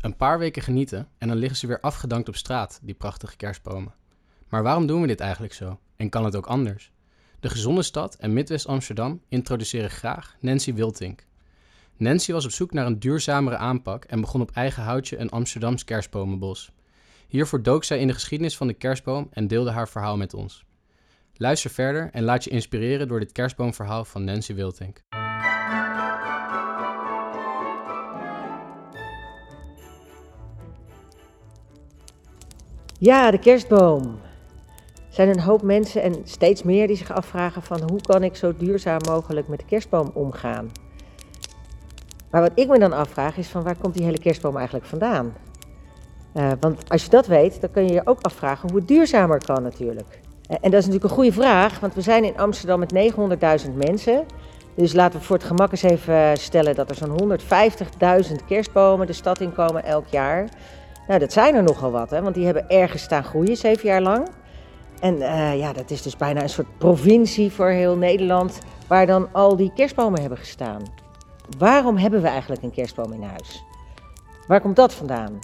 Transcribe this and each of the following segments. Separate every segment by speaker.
Speaker 1: Een paar weken genieten en dan liggen ze weer afgedankt op straat, die prachtige kerstbomen. Maar waarom doen we dit eigenlijk zo? En kan het ook anders? De Gezonde Stad en Midwest Amsterdam introduceren graag Nancy Wiltink. Nancy was op zoek naar een duurzamere aanpak en begon op eigen houtje een Amsterdams kerstbomenbos. Hiervoor dook zij in de geschiedenis van de kerstboom en deelde haar verhaal met ons. Luister verder en laat je inspireren door dit kerstboomverhaal van Nancy Wiltink.
Speaker 2: Ja, de kerstboom. Er zijn een hoop mensen en steeds meer die zich afvragen van hoe kan ik zo duurzaam mogelijk met de kerstboom omgaan. Maar wat ik me dan afvraag is van waar komt die hele kerstboom eigenlijk vandaan? Uh, want als je dat weet, dan kun je je ook afvragen hoe het duurzamer kan natuurlijk. Uh, en dat is natuurlijk een goede vraag, want we zijn in Amsterdam met 900.000 mensen. Dus laten we voor het gemak eens even stellen dat er zo'n 150.000 kerstbomen de stad in komen elk jaar. Nou, dat zijn er nogal wat, hè, want die hebben ergens staan groeien, zeven jaar lang. En uh, ja, dat is dus bijna een soort provincie voor heel Nederland, waar dan al die kerstbomen hebben gestaan. Waarom hebben we eigenlijk een kerstboom in huis? Waar komt dat vandaan?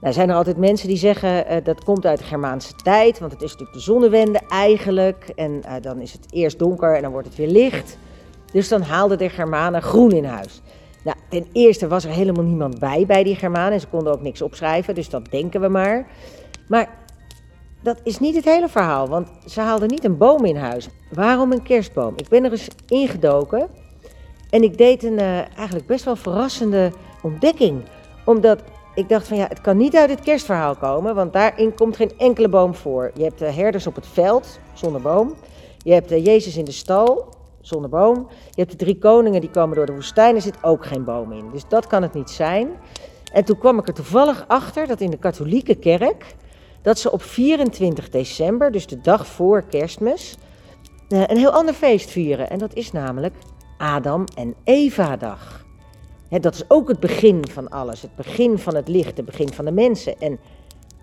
Speaker 2: Nou, zijn er altijd mensen die zeggen uh, dat komt uit de Germaanse tijd, want het is natuurlijk de zonnewende eigenlijk. En uh, dan is het eerst donker en dan wordt het weer licht. Dus dan haalden de Germanen groen in huis. Nou, ten eerste was er helemaal niemand bij bij die Germanen. Ze konden ook niks opschrijven, dus dat denken we maar. Maar dat is niet het hele verhaal, want ze haalden niet een boom in huis. Waarom een kerstboom? Ik ben er eens ingedoken en ik deed een uh, eigenlijk best wel verrassende ontdekking. Omdat ik dacht van ja, het kan niet uit het kerstverhaal komen, want daarin komt geen enkele boom voor. Je hebt de herders op het veld, zonder boom. Je hebt de Jezus in de stal, zonder boom. Je hebt de drie koningen die komen door de woestijn, er zit ook geen boom in. Dus dat kan het niet zijn. En toen kwam ik er toevallig achter dat in de katholieke kerk, dat ze op 24 december, dus de dag voor kerstmis, eh, een heel ander feest vieren. En dat is namelijk Adam en Eva-dag. Dat is ook het begin van alles, het begin van het licht, het begin van de mensen. En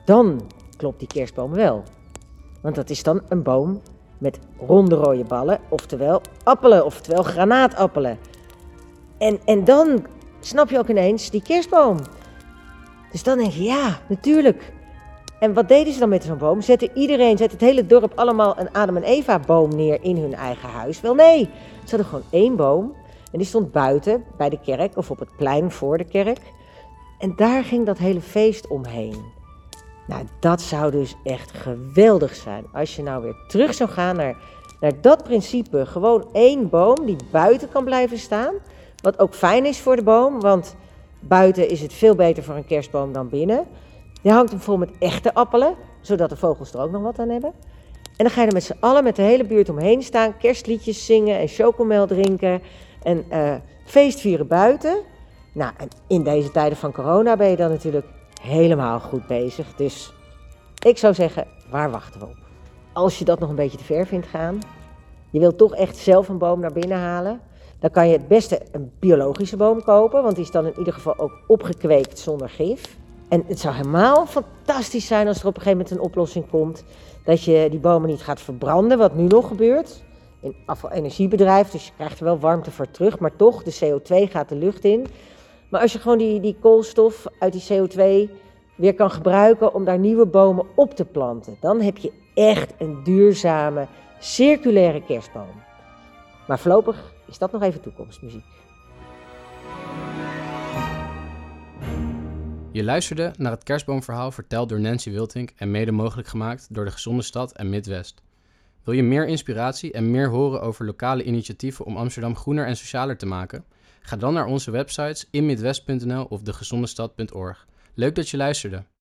Speaker 2: dan klopt die kerstboom wel. Want dat is dan een boom met ronde rode ballen, oftewel appelen, oftewel granaatappelen. En, en dan snap je ook ineens die kerstboom. Dus dan denk je, ja, natuurlijk. En wat deden ze dan met zo'n boom? Zette iedereen, zet het hele dorp allemaal een Adam en Eva boom neer in hun eigen huis? Wel nee, ze hadden gewoon één boom en die stond buiten bij de kerk of op het plein voor de kerk. En daar ging dat hele feest omheen. Nou, dat zou dus echt geweldig zijn. Als je nou weer terug zou gaan naar, naar dat principe. Gewoon één boom die buiten kan blijven staan. Wat ook fijn is voor de boom, want buiten is het veel beter voor een kerstboom dan binnen. Je hangt hem vol met echte appelen, zodat de vogels er ook nog wat aan hebben. En dan ga je er met z'n allen, met de hele buurt omheen staan, kerstliedjes zingen en chocomel drinken en uh, feestvieren buiten. Nou, en in deze tijden van corona ben je dan natuurlijk helemaal goed bezig. Dus ik zou zeggen, waar wachten we op? Als je dat nog een beetje te ver vindt gaan, je wilt toch echt zelf een boom naar binnen halen, dan kan je het beste een biologische boom kopen, want die is dan in ieder geval ook opgekweekt zonder gif. En het zou helemaal fantastisch zijn als er op een gegeven moment een oplossing komt dat je die bomen niet gaat verbranden, wat nu nog gebeurt. In afvalenergiebedrijf, dus je krijgt er wel warmte voor terug, maar toch, de CO2 gaat de lucht in. Maar als je gewoon die, die koolstof uit die CO2 weer kan gebruiken om daar nieuwe bomen op te planten, dan heb je echt een duurzame, circulaire kerstboom. Maar voorlopig is dat nog even toekomstmuziek.
Speaker 1: Je luisterde naar het kerstboomverhaal verteld door Nancy Wiltink en mede mogelijk gemaakt door de Gezonde Stad en Midwest. Wil je meer inspiratie en meer horen over lokale initiatieven om Amsterdam groener en socialer te maken? Ga dan naar onze websites inmidwest.nl of degezondestad.org. Leuk dat je luisterde.